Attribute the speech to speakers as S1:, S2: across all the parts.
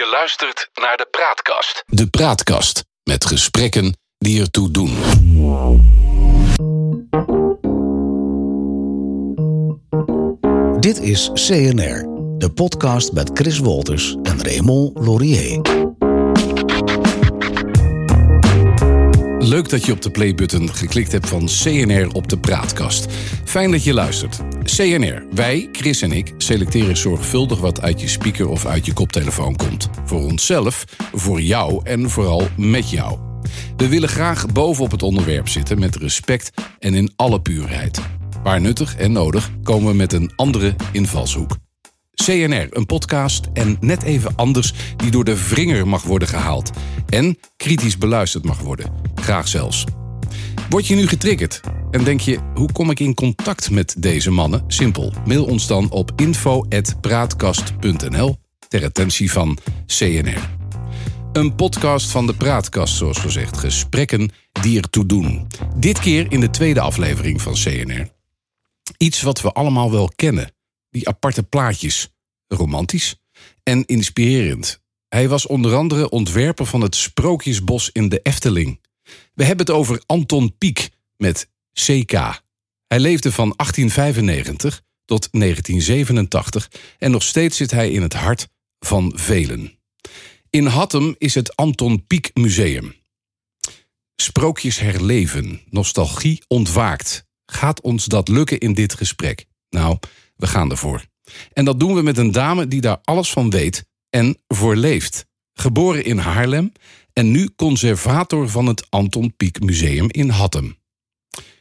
S1: Je luistert naar de Praatkast.
S2: De Praatkast met gesprekken die ertoe doen.
S3: Dit is CNR, de podcast met Chris Wolters en Raymond Laurier.
S2: Leuk dat je op de playbutton geklikt hebt van CNR op de Praatkast. Fijn dat je luistert. CNR, wij, Chris en ik, selecteren zorgvuldig wat uit je speaker of uit je koptelefoon komt. Voor onszelf, voor jou en vooral met jou. We willen graag bovenop het onderwerp zitten met respect en in alle puurheid. Waar nuttig en nodig komen we met een andere invalshoek. CNR, een podcast en net even anders die door de wringer mag worden gehaald. En kritisch beluisterd mag worden. Graag zelfs. Word je nu getriggerd en denk je, hoe kom ik in contact met deze mannen? Simpel, mail ons dan op info.praatkast.nl ter attentie van CNR. Een podcast van de Praatkast, zoals gezegd. Gesprekken die ertoe doen. Dit keer in de tweede aflevering van CNR. Iets wat we allemaal wel kennen. Die aparte plaatjes. Romantisch en inspirerend. Hij was onder andere ontwerper van het Sprookjesbos in de Efteling. We hebben het over Anton Pieck met CK. Hij leefde van 1895 tot 1987 en nog steeds zit hij in het hart van velen. In Hattem is het Anton Pieck Museum. Sprookjes herleven, nostalgie ontwaakt. Gaat ons dat lukken in dit gesprek? Nou, we gaan ervoor. En dat doen we met een dame die daar alles van weet en voor leeft. Geboren in Haarlem en nu conservator van het Anton Pieck Museum in Hattem.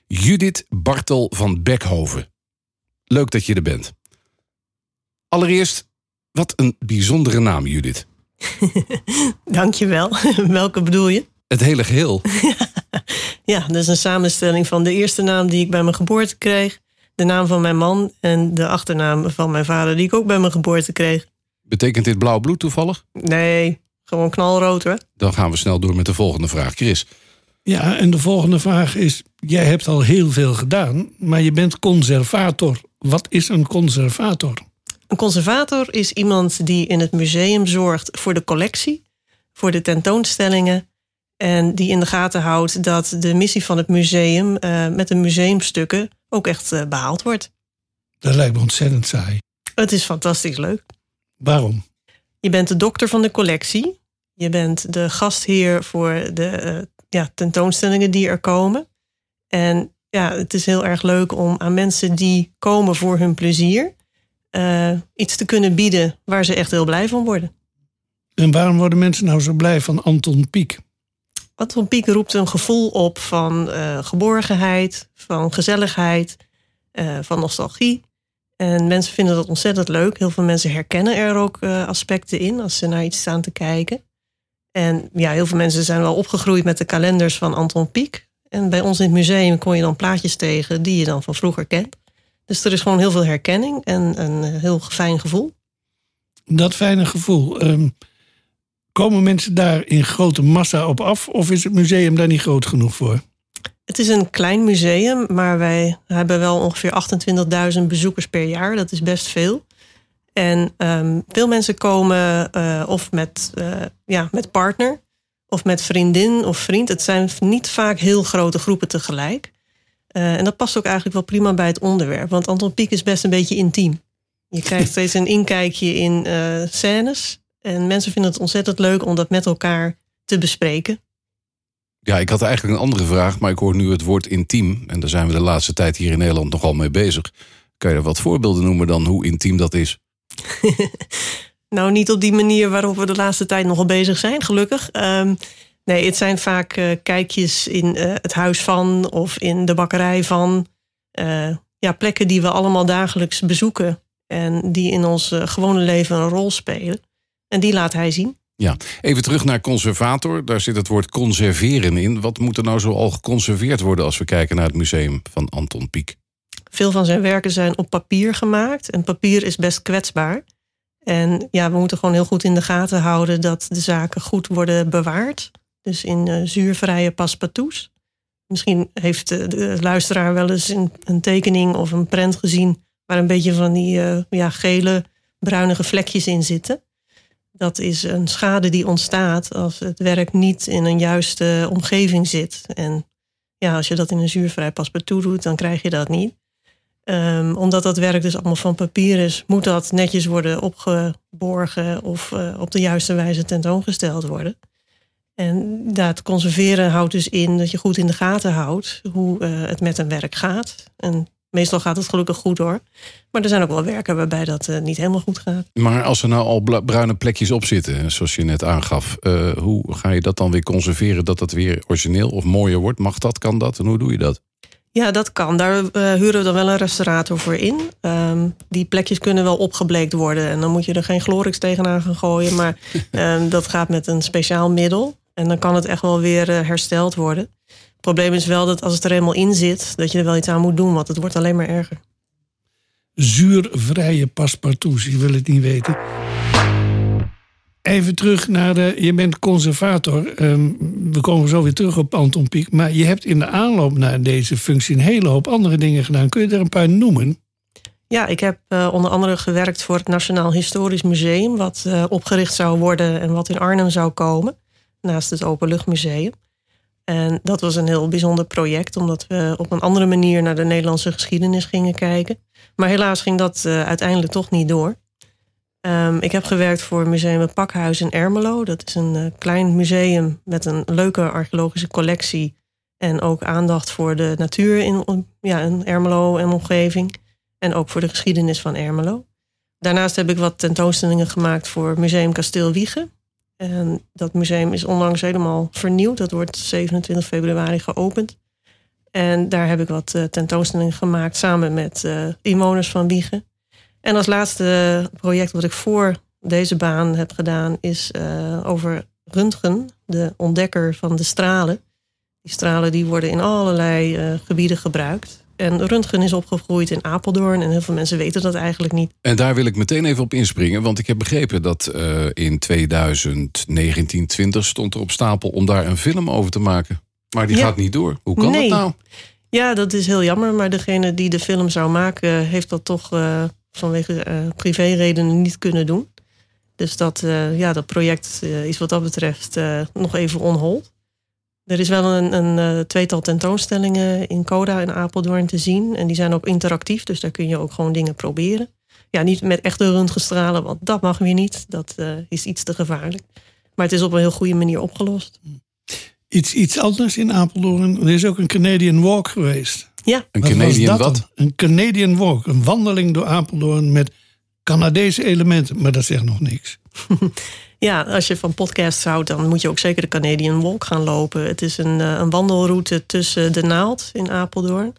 S2: Judith Bartel van Bekhoven. Leuk dat je er bent. Allereerst, wat een bijzondere naam, Judith.
S4: Dankjewel. Welke bedoel je?
S2: Het hele geheel.
S4: ja, dat is een samenstelling van de eerste naam die ik bij mijn geboorte kreeg, de naam van mijn man en de achternaam van mijn vader die ik ook bij mijn geboorte kreeg.
S2: Betekent dit blauw bloed toevallig?
S4: Nee, gewoon knalrood hoor.
S2: Dan gaan we snel door met de volgende vraag. Chris.
S5: Ja, en de volgende vraag is: jij hebt al heel veel gedaan, maar je bent conservator. Wat is een conservator?
S4: Een conservator is iemand die in het museum zorgt voor de collectie, voor de tentoonstellingen en die in de gaten houdt dat de missie van het museum uh, met de museumstukken ook echt uh, behaald wordt.
S5: Dat lijkt me ontzettend saai.
S4: Het is fantastisch leuk.
S5: Waarom?
S4: Je bent de dokter van de collectie. Je bent de gastheer voor de uh, ja, tentoonstellingen die er komen. En ja, het is heel erg leuk om aan mensen die komen voor hun plezier iets te kunnen bieden waar ze echt heel blij van worden.
S5: En waarom worden mensen nou zo blij van Anton Pieck?
S4: Anton Pieck roept een gevoel op van uh, geborgenheid, van gezelligheid, uh, van nostalgie. En mensen vinden dat ontzettend leuk. Heel veel mensen herkennen er ook uh, aspecten in als ze naar iets staan te kijken. En ja, heel veel mensen zijn wel opgegroeid met de kalenders van Anton Pieck. En bij ons in het museum kon je dan plaatjes tegen die je dan van vroeger kent. Dus er is gewoon heel veel herkenning en een heel fijn gevoel.
S5: Dat fijne gevoel. Um, komen mensen daar in grote massa op af? Of is het museum daar niet groot genoeg voor?
S4: Het is een klein museum, maar wij hebben wel ongeveer 28.000 bezoekers per jaar. Dat is best veel. En um, veel mensen komen uh, of met, uh, ja, met partner, of met vriendin of vriend. Het zijn niet vaak heel grote groepen tegelijk. Uh, en dat past ook eigenlijk wel prima bij het onderwerp. Want Anton Pieck is best een beetje intiem. Je krijgt steeds een inkijkje in scènes. En mensen vinden het ontzettend leuk om dat met elkaar te bespreken.
S2: Ja, ik had eigenlijk een andere vraag, maar ik hoor nu het woord intiem. En daar zijn we de laatste tijd hier in Nederland nogal mee bezig. Kan je er wat voorbeelden noemen dan hoe intiem dat is?
S4: nou, niet op die manier waarop we de laatste tijd nogal bezig zijn, gelukkig. Um, nee, het zijn vaak uh, kijkjes in uh, het huis van of in de bakkerij van. Uh, ja, plekken die we allemaal dagelijks bezoeken en die in ons gewone leven een rol spelen. En die laat hij zien.
S2: Ja, even terug naar conservator. Daar zit het woord conserveren in. Wat moet er nou zo al geconserveerd worden als we kijken naar het museum van Anton Pieck?
S4: Veel van zijn werken zijn op papier gemaakt. En papier is best kwetsbaar. En ja, we moeten gewoon heel goed in de gaten houden dat de zaken goed worden bewaard. Dus in uh, zuurvrije paspartouts. Misschien heeft de luisteraar wel eens een, een, tekening of een prent gezien waar een beetje van die uh, ja, gele, bruinige vlekjes in zitten Dat is een schade die ontstaat als het werk niet in een juiste omgeving zit. En ja, als je dat in een zuurvrij paspartout doet, dan krijg je dat niet. Ehm, omdat dat werk dus allemaal van papier is, moet dat netjes worden opgeborgen of uh, op de juiste wijze tentoongesteld worden. En dat conserveren houdt dus in dat je goed in de gaten houdt hoe uh, het met een werk gaat. En meestal gaat het gelukkig goed hoor. Maar er zijn ook wel werken waarbij dat uh, niet helemaal goed gaat.
S2: Maar als er nou al bruine plekjes op zitten, zoals je net aangaf, uh, hoe ga je dat dan weer conserveren dat het weer origineel of mooier wordt? Mag dat, kan dat en hoe doe je dat?
S4: Ja, dat kan. Daar uh, huren we dan wel een restaurator voor in. Um, die plekjes kunnen wel opgebleekt worden. En dan moet je er geen Glorix tegenaan gaan gooien. Maar um, dat gaat met een speciaal middel. En dan kan het echt wel weer hersteld worden. Het probleem is wel dat als het er eenmaal in zit, dat je er wel iets aan moet doen, want het wordt alleen maar erger.
S5: Zuurvrije paspartouts, je wil het niet weten. Even terug naar de. Je bent conservator. Um, we komen zo weer terug op Anton Pieck. Maar je hebt in de aanloop naar deze functie een hele hoop andere dingen gedaan. Kun je er een paar noemen?
S4: Ja, ik heb uh, onder andere gewerkt voor het Nationaal Historisch Museum, wat uh, opgericht zou worden en wat in Arnhem zou komen, naast het Openluchtmuseum. En dat was een heel bijzonder project, omdat we op een andere manier naar de Nederlandse geschiedenis gingen kijken. Maar helaas ging dat uh, uiteindelijk toch niet door. Um, ik heb gewerkt voor Museum Pakhuis in Ermelo. Dat is een uh, klein museum met een leuke archeologische collectie. En ook aandacht voor de natuur in, ja, in Ermelo en omgeving. En ook voor de geschiedenis van Ermelo. Daarnaast heb ik wat tentoonstellingen gemaakt voor Museum Kasteel Wiegen. En dat museum is onlangs helemaal vernieuwd. Dat wordt 27 februari geopend. En daar heb ik wat uh, tentoonstellingen gemaakt samen met uh, inwoners van Wiegen. En als laatste project wat ik voor deze baan heb gedaan is uh, over Röntgen, de ontdekker van de stralen. Die stralen die worden in allerlei gebieden gebruikt. En Röntgen is opgegroeid in Apeldoorn en heel veel mensen weten dat eigenlijk niet.
S2: En daar wil ik meteen even op inspringen, want ik heb begrepen dat uh, in 2019, 20 stond er op stapel om daar een film over te maken. Maar die ja. gaat niet door. Hoe kan
S4: nee.
S2: dat nou?
S4: Ja, dat is heel jammer, maar degene die de film zou maken heeft dat toch uh, vanwege uh, privéredenen niet kunnen doen. Dus dat, ja, dat project is wat dat betreft nog even on hold. Er is wel een, een tweetal tentoonstellingen in Coda in Apeldoorn te zien. En die zijn ook interactief, dus daar kun je ook gewoon dingen proberen. Ja, niet met echte röntgenstralen, want dat mag weer niet. Dat is iets te gevaarlijk. Maar het is op een heel goede manier opgelost.
S5: Iets, iets anders in Apeldoorn. Er is ook een Canadian Walk geweest.
S4: Ja.
S2: Een Canadian wat?
S5: wat? Een Canadian Walk. Een wandeling door Apeldoorn met Canadese elementen. Maar dat zegt nog niks.
S4: ja, als je van podcasts houdt, dan moet je ook zeker de Canadian Walk gaan lopen. Het is een, een wandelroute tussen de Naald in Apeldoorn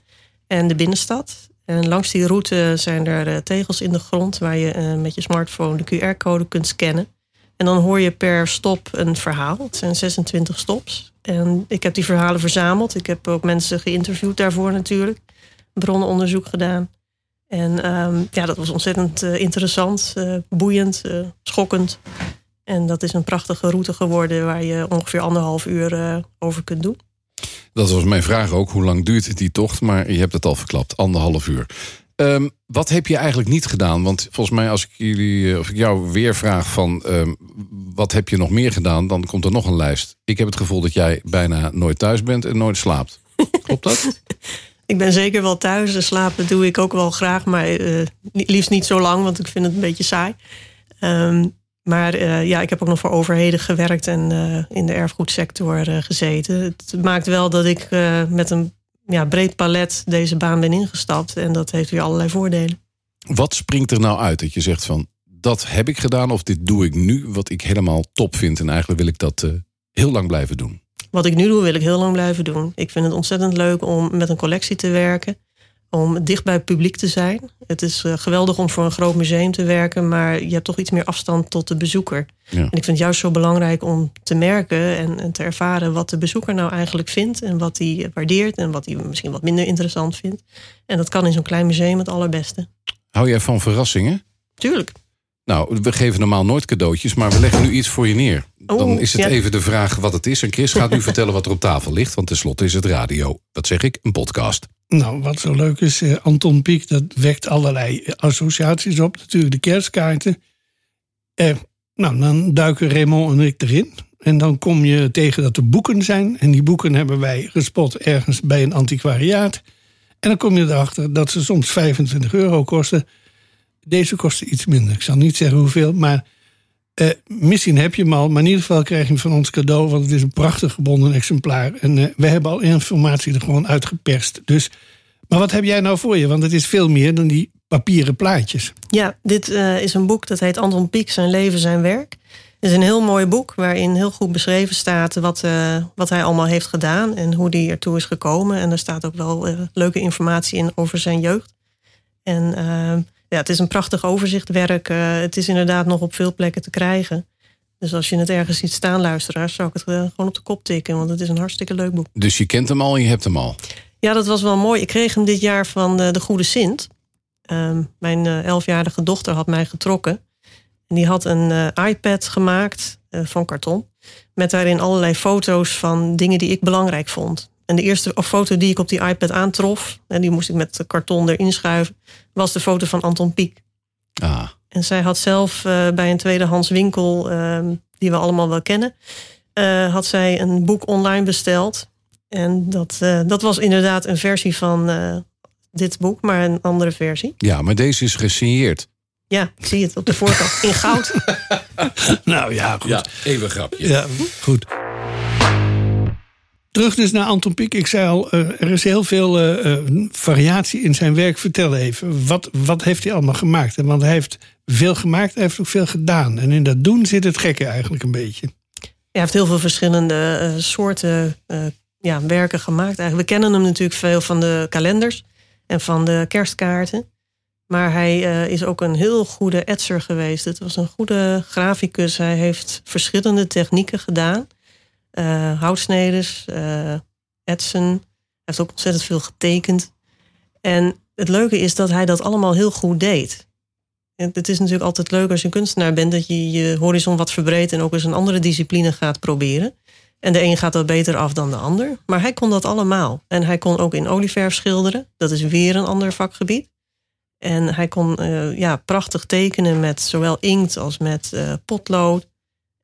S4: en de binnenstad. En langs die route zijn er tegels in de grond waar je met je smartphone de QR-code kunt scannen. En dan hoor je per stop een verhaal. Het zijn 26 stops. En ik heb die verhalen verzameld. Ik heb ook mensen geïnterviewd daarvoor natuurlijk. Bronnenonderzoek gedaan. En um, ja, dat was ontzettend interessant, boeiend, schokkend. En dat is een prachtige route geworden waar je ongeveer anderhalf uur over kunt doen.
S2: Dat was mijn vraag ook. Hoe lang duurt die tocht? Maar je hebt het al verklapt. Anderhalf uur. Um, wat heb je eigenlijk niet gedaan? Want volgens mij, als ik, jullie, of ik jou weer vraag van um, wat heb je nog meer gedaan, dan komt er nog een lijst. Ik heb het gevoel dat jij bijna nooit thuis bent en nooit slaapt. Klopt dat?
S4: ik ben zeker wel thuis. Slapen doe ik ook wel graag, maar uh, liefst niet zo lang, want ik vind het een beetje saai. Um, maar uh, ja, ik heb ook nog voor overheden gewerkt en uh, in de erfgoedsector gezeten. Het maakt wel dat ik met een ja, breed palet deze baan ben ingestapt. En dat heeft weer allerlei voordelen.
S2: Wat springt er nou uit dat je zegt van dat heb ik gedaan of dit doe ik nu wat ik helemaal top vind en eigenlijk wil ik dat heel lang blijven doen?
S4: Wat ik nu doe wil ik heel lang blijven doen. Ik vind het ontzettend leuk om met een collectie te werken. Om dicht bij het publiek te zijn. Het is uh, geweldig om voor een groot museum te werken, maar je hebt toch iets meer afstand tot de bezoeker. Ja. En ik vind het juist zo belangrijk om te merken en, en, te ervaren wat de bezoeker nou eigenlijk vindt en wat hij waardeert en wat hij misschien wat minder interessant vindt. En dat kan in zo'n klein museum het allerbeste.
S2: Hou jij van verrassingen?
S4: Tuurlijk.
S2: Nou, we geven normaal nooit cadeautjes, maar we leggen nu iets voor je neer. Dan is het even de vraag wat het is. En Chris gaat nu vertellen wat er op tafel ligt, want tenslotte is het radio. Wat zeg ik? Een podcast.
S5: Nou, wat zo leuk is, eh, Anton Pieck, dat wekt allerlei associaties op. Natuurlijk de kerstkaarten. Eh, Nou, dan duiken Raymond en ik erin. En dan kom je tegen dat er boeken zijn. En die boeken hebben wij gespot ergens bij een antiquariaat. En dan kom je erachter dat ze soms 25 euro kosten. Deze kosten iets minder. Ik zal niet zeggen hoeveel, maar eh, misschien heb je hem al. Maar in ieder geval krijg je hem van ons cadeau, want het is een prachtig gebonden exemplaar. En eh, we hebben al informatie er gewoon uitgeperst. Dus, maar wat heb jij nou voor je? Want het is veel meer dan die papieren plaatjes.
S4: Ja, dit uh, is een boek dat heet Anton Pieck, Zijn leven, zijn werk. Het is een heel mooi boek waarin heel goed beschreven staat wat, wat hij allemaal heeft gedaan en hoe hij ertoe is gekomen. En er staat ook wel leuke informatie in over zijn jeugd. En uh, ja, het is een prachtig overzichtwerk. het is inderdaad nog op veel plekken te krijgen. Dus als je het ergens ziet staan, luisteraars, zou ik het gewoon op de kop tikken. Want het is een hartstikke leuk boek.
S2: Dus je kent hem al en je hebt hem al?
S4: Ja, dat was wel mooi. Ik kreeg hem dit jaar van de Goede Sint. Ehm, mijn elfjarige dochter had mij getrokken. En die had een uh, iPad gemaakt uh, van karton. Met daarin allerlei foto's van dingen die ik belangrijk vond. En de eerste foto die ik op die iPad aantrof, en die moest ik met karton erin schuiven, was de foto van Anton Pieck.
S2: Ah.
S4: En zij had zelf uh, bij een tweedehands winkel, ehm, die we allemaal wel kennen, had zij een boek online besteld. En dat, dat was inderdaad een versie van dit boek, maar een andere versie.
S2: Ja, maar deze is gesigneerd.
S4: Ja, ik zie het op de voorkant. In goud.
S5: nou ja, goed.
S2: Ja, even een grapje.
S5: Ja, goed. Terug dus naar Anton Pieck. Ik zei al, er is heel veel uh, variatie in zijn werk. Vertel even, wat, wat heeft hij allemaal gemaakt? Want hij heeft veel gemaakt, hij heeft ook veel gedaan. En in dat doen zit het gekke eigenlijk een beetje.
S4: Hij heeft heel veel verschillende soorten ja, werken gemaakt. Eigenlijk. We kennen hem natuurlijk veel van de kalenders en van de kerstkaarten. Maar hij is ook een heel goede etser geweest. Het was een goede graficus. Hij heeft verschillende technieken gedaan. Uh, houtsneders, etsen. Hij heeft ook ontzettend veel getekend. En het leuke is dat hij dat allemaal heel goed deed. En het is natuurlijk altijd leuk als je een kunstenaar bent... dat je je horizon wat verbreedt en ook eens een andere discipline gaat proberen. En de een gaat wat beter af dan de ander. Maar hij kon dat allemaal. En hij kon ook in olieverf schilderen. Dat is weer een ander vakgebied. En hij kon uh, ja, prachtig tekenen met zowel inkt als met potlood.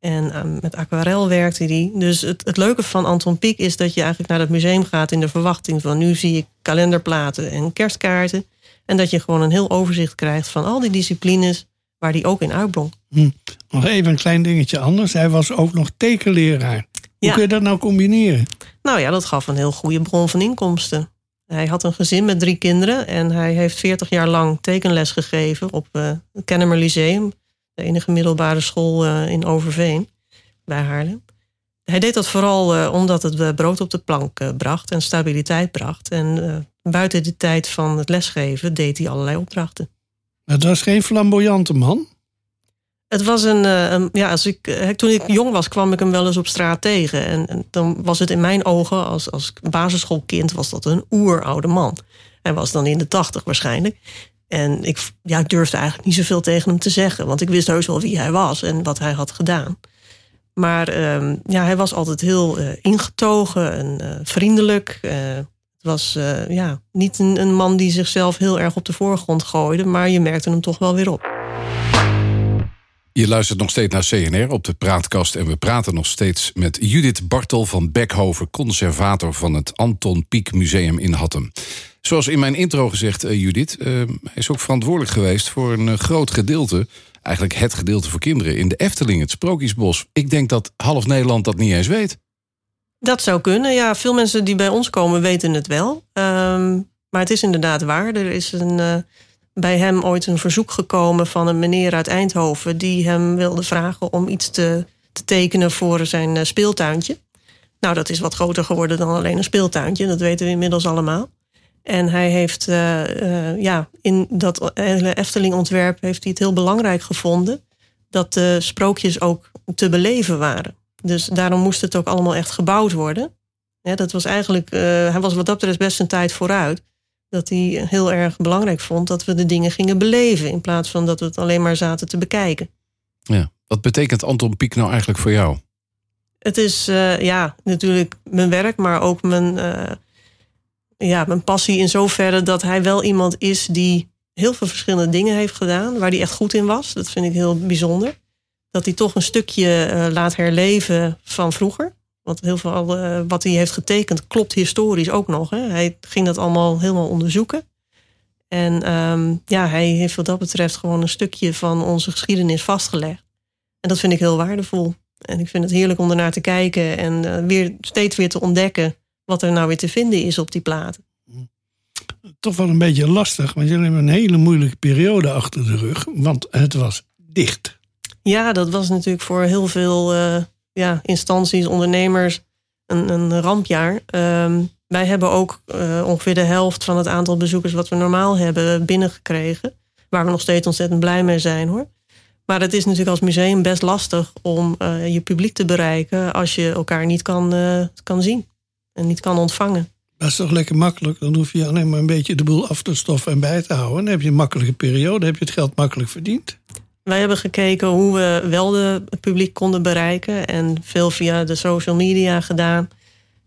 S4: En uh, met aquarel werkte hij. Dus het, het leuke van Anton Pieck is dat je eigenlijk naar het museum gaat in de verwachting van nu zie ik kalenderplaten en kerstkaarten. En dat je gewoon een heel overzicht krijgt van al die disciplines waar hij ook in uitblonk.
S5: Hm. Nog even een klein dingetje anders. Hij was ook nog tekenleraar. Hoe
S4: Ja.
S5: kun je dat nou combineren?
S4: Nou ja, dat gaf een heel goede bron van inkomsten. Hij had een gezin met drie kinderen en hij heeft 40 jaar lang tekenles gegeven op uh, het Kennemer Lyceum, de enige middelbare school uh, in Overveen bij Haarlem. Hij deed dat vooral uh, omdat het uh, brood op de plank bracht en stabiliteit bracht. En buiten de tijd van het lesgeven deed hij allerlei opdrachten.
S5: Het was geen flamboyante man.
S4: Het was een, een ja, als ik, toen ik jong was, kwam ik hem wel eens op straat tegen. En, en, dan was het in mijn ogen, als, als basisschoolkind, was dat een oeroude man. Hij was dan in de tachtig waarschijnlijk. En ik, ja, durfde eigenlijk niet zoveel tegen hem te zeggen. Want ik wist heus wel wie hij was en wat hij had gedaan. Maar uh, ja, hij was altijd heel uh, ingetogen en uh, vriendelijk. het was ja, niet een, een man die zichzelf heel erg op de voorgrond gooide. Maar je merkte hem toch wel weer op.
S2: Je luistert nog steeds naar CNR op de Praatkast. En we praten nog steeds met Judith Bartel van Beckhoven, conservator van het Anton Pieck Museum in Hattem. Zoals in mijn intro gezegd, uh, Judith, hij is ook verantwoordelijk geweest voor een uh, groot gedeelte, eigenlijk het gedeelte voor kinderen, in de Efteling, het Sprookjesbos. Ik denk dat half Nederland dat niet eens weet.
S4: Dat zou kunnen. Ja, veel mensen die bij ons komen weten het wel. Um, maar het is inderdaad waar. Er is een bij hem ooit een verzoek gekomen van een meneer uit Eindhoven die hem wilde vragen om iets te, te tekenen voor zijn speeltuintje. Nou, dat is wat groter geworden dan alleen een speeltuintje, dat weten we inmiddels allemaal. En hij heeft uh, ja, in dat hele Efteling-ontwerp heeft hij het heel belangrijk gevonden dat de sprookjes ook te beleven waren. Dus daarom moest het ook allemaal echt gebouwd worden. Ja, dat was eigenlijk, uh, hij was wat dat betreft best een tijd vooruit. Dat hij heel erg belangrijk vond dat we de dingen gingen beleven. In plaats van dat we het alleen maar zaten te bekijken.
S2: Ja, wat betekent Anton Pieck nou eigenlijk voor jou?
S4: Het is uh, ja, natuurlijk mijn werk, maar ook mijn, uh, ja, mijn passie in zoverre dat hij wel iemand is die heel veel verschillende dingen heeft gedaan. Waar hij echt goed in was. Dat vind ik heel bijzonder dat hij toch een stukje eh, laat herleven van vroeger. Want heel veel uh, wat hij heeft getekend klopt historisch ook nog. Hè? Hij ging dat allemaal helemaal onderzoeken. En um, ja, hij heeft wat dat betreft gewoon een stukje van onze geschiedenis vastgelegd. En dat vind ik heel waardevol. En ik vind het heerlijk om ernaar te kijken en uh, weer, steeds weer te ontdekken wat er nou weer te vinden is op die platen.
S5: Toch wel een beetje lastig, want jullie hebben een hele moeilijke periode achter de rug, want het was dicht.
S4: Ja, dat was natuurlijk voor heel veel uh, ja, instanties, ondernemers een, een rampjaar. Um, wij hebben ook uh, ongeveer de helft van het aantal bezoekers wat we normaal hebben binnengekregen. Waar we nog steeds ontzettend blij mee zijn hoor. Maar het is natuurlijk als museum best lastig om uh, je publiek te bereiken als je elkaar niet kan, uh, kan zien en niet kan ontvangen.
S5: Dat is toch lekker makkelijk? Dan hoef je alleen maar een beetje de boel af te stoffen en bij te houden. Dan heb je een makkelijke periode, heb je het geld makkelijk verdiend.
S4: Wij hebben gekeken hoe we wel de, het publiek konden bereiken en veel via de social media gedaan.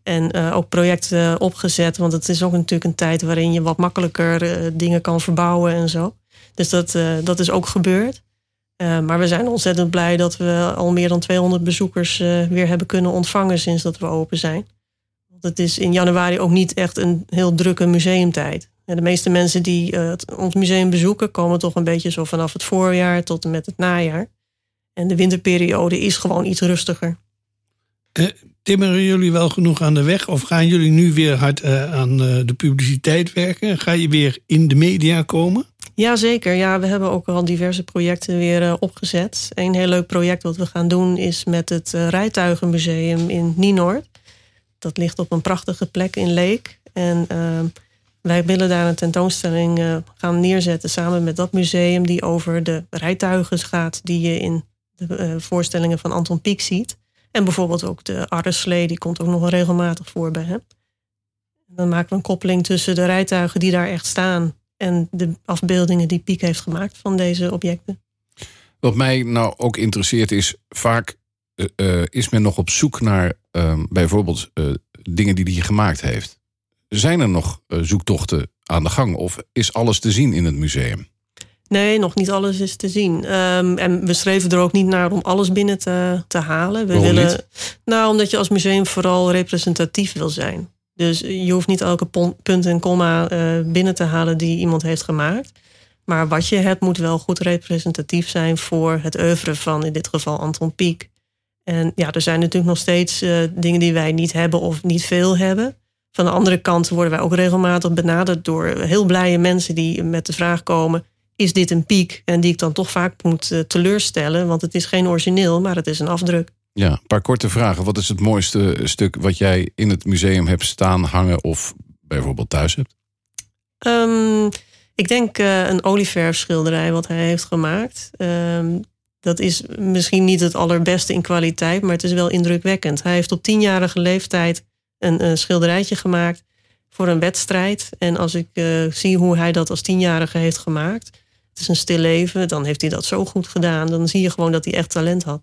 S4: En uh, ook projecten opgezet. Want het is ook natuurlijk een tijd waarin je wat makkelijker uh, dingen kan verbouwen en zo. Dus dat, uh, dat is ook gebeurd. maar we zijn ontzettend blij dat we al meer dan 200 bezoekers weer hebben kunnen ontvangen sinds dat we open zijn. Het is in januari ook niet echt een heel drukke museumtijd. En de meeste mensen die ons museum bezoeken komen toch een beetje zo vanaf het voorjaar tot en met het najaar. En de winterperiode is gewoon iets rustiger.
S5: Timmeren jullie wel genoeg aan de weg? Of gaan jullie nu weer hard uh, aan de publiciteit werken? Ga je weer in de media komen?
S4: Jazeker, ja, we hebben ook al diverse projecten weer opgezet. Een heel leuk project wat we gaan doen is met het Rijtuigenmuseum in Nienoord. Dat ligt op een prachtige plek in Leek. En ehm, wij willen daar een tentoonstelling gaan neerzetten samen met dat museum... die over de rijtuigen gaat die je in de voorstellingen van Anton Pieck ziet... En bijvoorbeeld ook de arreslee, die komt ook nog regelmatig voor bij hem. Dan maken we een koppeling tussen de rijtuigen die daar echt staan en de afbeeldingen die Piek heeft gemaakt van deze objecten.
S2: Wat mij nou ook interesseert is, vaak uh, is men nog op zoek naar uh, bijvoorbeeld uh, dingen die hij gemaakt heeft. Zijn er nog zoektochten aan de gang of is alles te zien in het museum?
S4: Nee, nog niet alles is te zien. Um, en we streven er ook niet naar om alles binnen te, te halen.
S2: We Waarom willen,
S4: niet? Nou, omdat je als museum vooral representatief wil zijn. Dus je hoeft niet elke punt en komma binnen te halen die iemand heeft gemaakt. Maar wat je hebt moet wel goed representatief zijn voor het oeuvre van in dit geval Anton Pieck. En ja, er zijn natuurlijk nog steeds uh, dingen die wij niet hebben of niet veel hebben. Van de andere kant worden wij ook regelmatig benaderd door heel blije mensen die met de vraag komen: is dit een piek? En die ik dan toch vaak moet uh, teleurstellen, want het is geen origineel, maar het is een afdruk.
S2: Ja, een paar korte vragen. Wat is het mooiste stuk wat jij in het museum hebt staan, hangen of bijvoorbeeld thuis hebt?
S4: Um, ik denk uh, een olieverfschilderij wat hij heeft gemaakt. Um, dat is misschien niet het allerbeste in kwaliteit, maar het is wel indrukwekkend. Hij heeft op tienjarige leeftijd een, een schilderijtje gemaakt voor een wedstrijd. En als ik uh, zie hoe hij dat als tienjarige heeft gemaakt, het is een stil leven, dan heeft hij dat zo goed gedaan. Dan zie je gewoon dat hij echt talent had.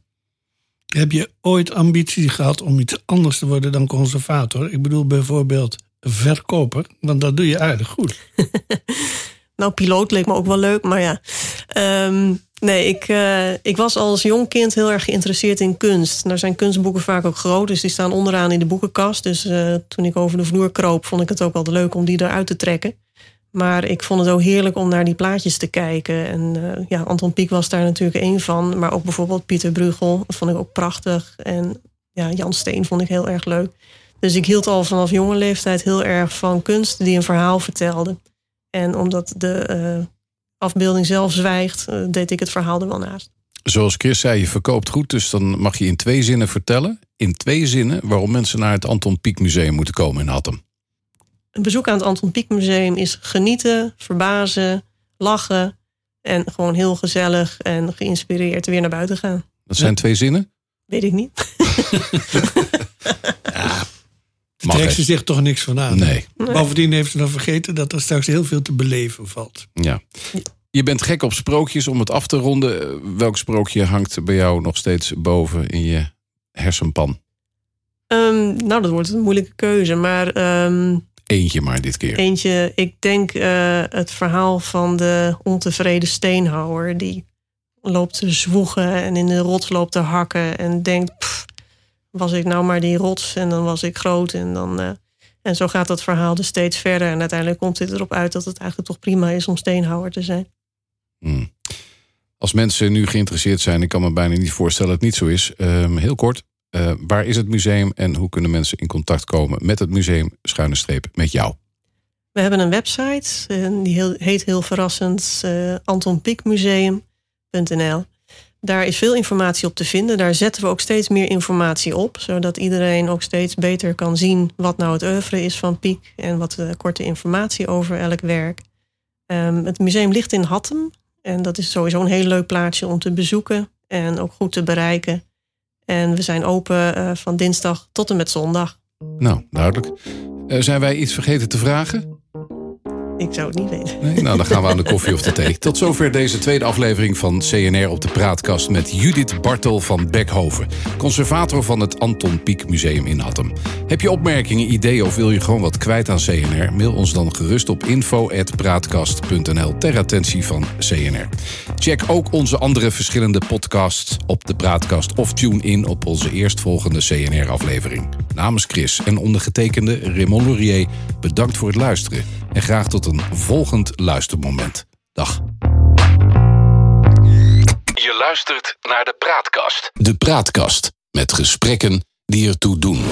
S5: Heb je ooit ambitie gehad om iets anders te worden dan conservator? Ik bedoel bijvoorbeeld verkoper, want dat doe je aardig goed.
S4: nou, piloot leek me ook wel leuk, maar ja. Um, nee, ik, uh, ik was als jong kind heel erg geïnteresseerd in kunst. Nou zijn kunstboeken vaak ook groot, dus die staan onderaan in de boekenkast. Dus uh, toen ik over de vloer kroop, vond ik het ook wel leuk om die eruit te trekken. Maar ik vond het ook heerlijk om naar die plaatjes te kijken. En uh, ja, Anton Pieck was daar natuurlijk één van. Maar ook bijvoorbeeld Pieter Bruegel, dat vond ik ook prachtig. En ja, Jan Steen vond ik heel erg leuk. Dus ik hield al vanaf jonge leeftijd heel erg van kunst die een verhaal vertelde. En omdat de afbeelding zelf zwijgt, uh, deed ik het verhaal er wel naast.
S2: Zoals Chris zei, je verkoopt goed, dus dan mag je in twee zinnen vertellen. In twee zinnen waarom mensen naar het Anton Pieck Museum moeten komen in Hattem.
S4: Een bezoek aan het Anton Pieck Museum is genieten, verbazen, lachen en gewoon heel gezellig en geïnspireerd weer naar buiten gaan.
S2: Dat zijn twee zinnen?
S4: Weet ik niet.
S5: ja, trekt ze zich toch niks van aan.
S2: Nee.
S5: nee. Bovendien heeft ze dan vergeten dat er straks heel veel te beleven valt.
S2: Ja. Je bent gek op sprookjes. Om het af te ronden, welk sprookje hangt bij jou nog steeds boven in je hersenpan?
S4: Um, nou, dat wordt een moeilijke keuze. Maar um,
S2: Eentje maar dit keer.
S4: Eentje, ik denk uh, het verhaal van de ontevreden steenhouwer... die loopt te zwoegen en in de rots loopt te hakken en denkt, pff, was ik nou maar die rots en dan was ik groot en dan. eh, en zo gaat dat verhaal dus steeds verder. En uiteindelijk komt dit erop uit dat het eigenlijk toch prima is om steenhouwer te zijn.
S2: Hmm. Als mensen nu geïnteresseerd zijn, ik kan me bijna niet voorstellen dat het niet zo is. Ehm, heel kort, eh, waar is het museum en hoe kunnen mensen in contact komen met het museum, schuine streep, met jou?
S4: We hebben een website, en die heel, heet heel verrassend eh antonpieckmuseum.nl. Daar is veel informatie op te vinden. Daar zetten we ook steeds meer informatie op, zodat iedereen ook steeds beter kan zien wat nou het oeuvre is van Piek en wat de korte informatie over elk werk. Ehm, het museum ligt in Hattem en dat is sowieso een heel leuk plaatsje om te bezoeken en ook goed te bereiken. En we zijn open eh, van dinsdag tot en met zondag.
S2: Nou, duidelijk. Eh, zijn wij iets vergeten te vragen?
S4: Ik zou het niet weten.
S2: Nee, nou, dan gaan we aan de koffie of de thee. Tot zover deze tweede aflevering van CNR op de Praatkast... met Judith Bartel van Bekhoven, conservator van het Anton Pieck Museum in Hattem. Heb je opmerkingen, ideeën of wil je gewoon wat kwijt aan CNR? Mail ons dan gerust op info.praatkast.nl ter attentie van CNR. Check ook onze andere verschillende podcasts op de Praatkast... of tune in op onze eerstvolgende CNR-aflevering. Namens Chris en ondergetekende Raymond Laurier... bedankt voor het luisteren en graag tot een volgend luistermoment. Dag.
S1: Je luistert naar de Praatkast.
S2: De Praatkast met gesprekken die ertoe doen.